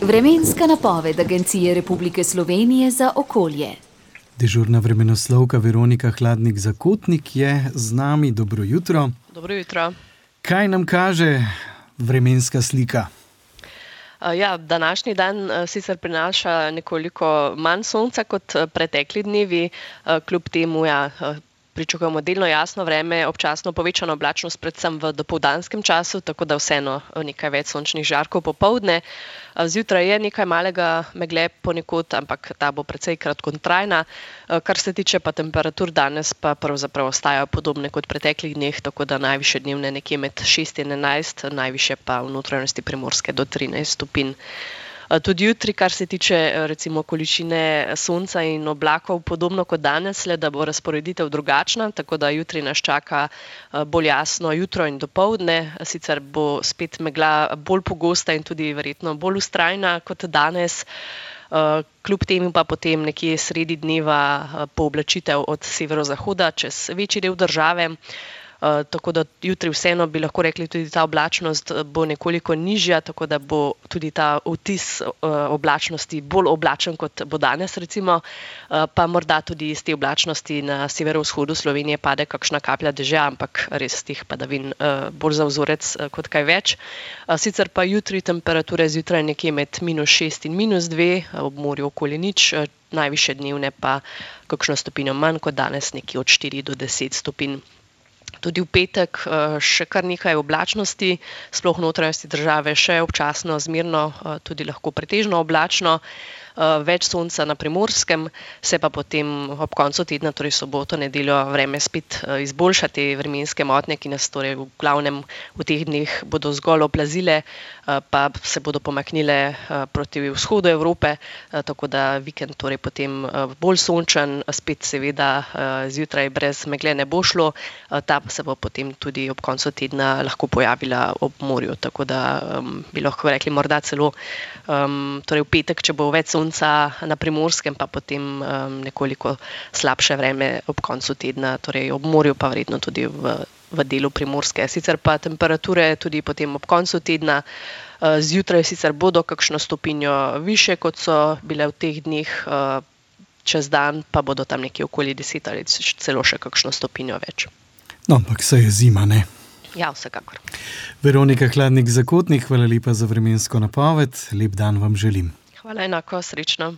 Vremenska napoved Agencije Republike Slovenije za okolje. Dežurna vremenoslovka Veronika Hladnik Zakotnik je z nami. Dobro jutro. Dobro jutro. Kaj nam kaže vremenska slika? Ja, današnji dan sicer prinaša nekoliko manj sonca kot pretekli dnevi, kljub temu ja, pričakujemo delno jasno vreme, občasno povečano oblačnost, predvsem v dopoldanskem času, tako da vseeno nekaj več sončnih žarkov popovdne. Zjutraj je nekaj malega megle ponekod, ampak ta bo precej kratkotrajna. Kar se tiče pa temperatur danes, pa pravzaprav ostajajo podobne kot preteklih dneh, tako da najviše dnevne nekje med 6 in 11, najviše pa v notranjosti primorske do 13 stopinj. Tudi jutri, kar se tiče recimo količine sonca in oblakov, podobno kot danes, le da bo razporeditev drugačna, tako da jutri nas čaka bolj jasno jutro in dopoldne, sicer bo spet megla bolj pogosta in tudi verjetno bolj vztrajna kot danes. Kljub temu pa potem nekje sredi dneva pooblačitev od severozahoda čez večji del države. Tako da jutri vseeno bi lahko rekli, tudi ta oblačnost bo nekoliko nižja, tako da bo tudi ta vtis oblačnosti bolj oblačen, kot bo danes recimo. Pa morda tudi iz te oblačnosti na severovzhodu Slovenije pade kakšna kaplja dežja, ampak res teh padavin bolj za vzorec kot kaj več. Sicer pa jutri temperature zjutraj nekje med minus šest in minus dve, ob morju okoli nič, najvišje dnevne pa kakšno stopinjo manj kot danes, nekje od štiri do deset stopinj. Tudi v petek še kar nekaj oblačnosti, sploh v notranjosti države še občasno zmerno, tudi lahko pretežno oblačno. Več sonca na Primorskem, se pa potem ob koncu tedna, torej soboto, nedeljo, vreme spet izboljša. Te vremenske motnje, ki nas torej v glavnem v teh dneh bodo zgolj oplazile, pa se bodo pomaknile proti vzhodu Evrope, tako da vikend torej potem bolj sončen, spet seveda zjutraj brez megle ne bo šlo. Ta pa se bo potem tudi ob koncu tedna lahko pojavila ob morju, tako da bi lahko rekli morda celo torej v petek, če bo več sonca na Primorskem, pa potem nekoliko slabše vreme ob koncu tedna, torej ob morju pa verjetno tudi v, v delu Primorske. Sicer pa temperature tudi potem ob koncu tedna, zjutraj sicer bodo kakšno stopinjo višje, kot so bile v teh dneh, čez dan pa bodo tam nekje okoli deset ali celo še kakšno stopinjo več. No, ampak saj je zima, ne? Ja, vsekakor. Veronika Hladnik Zakotnik, hvala lepa za vremensko napoved, lep dan vam želim. Hvala, enako, srečno.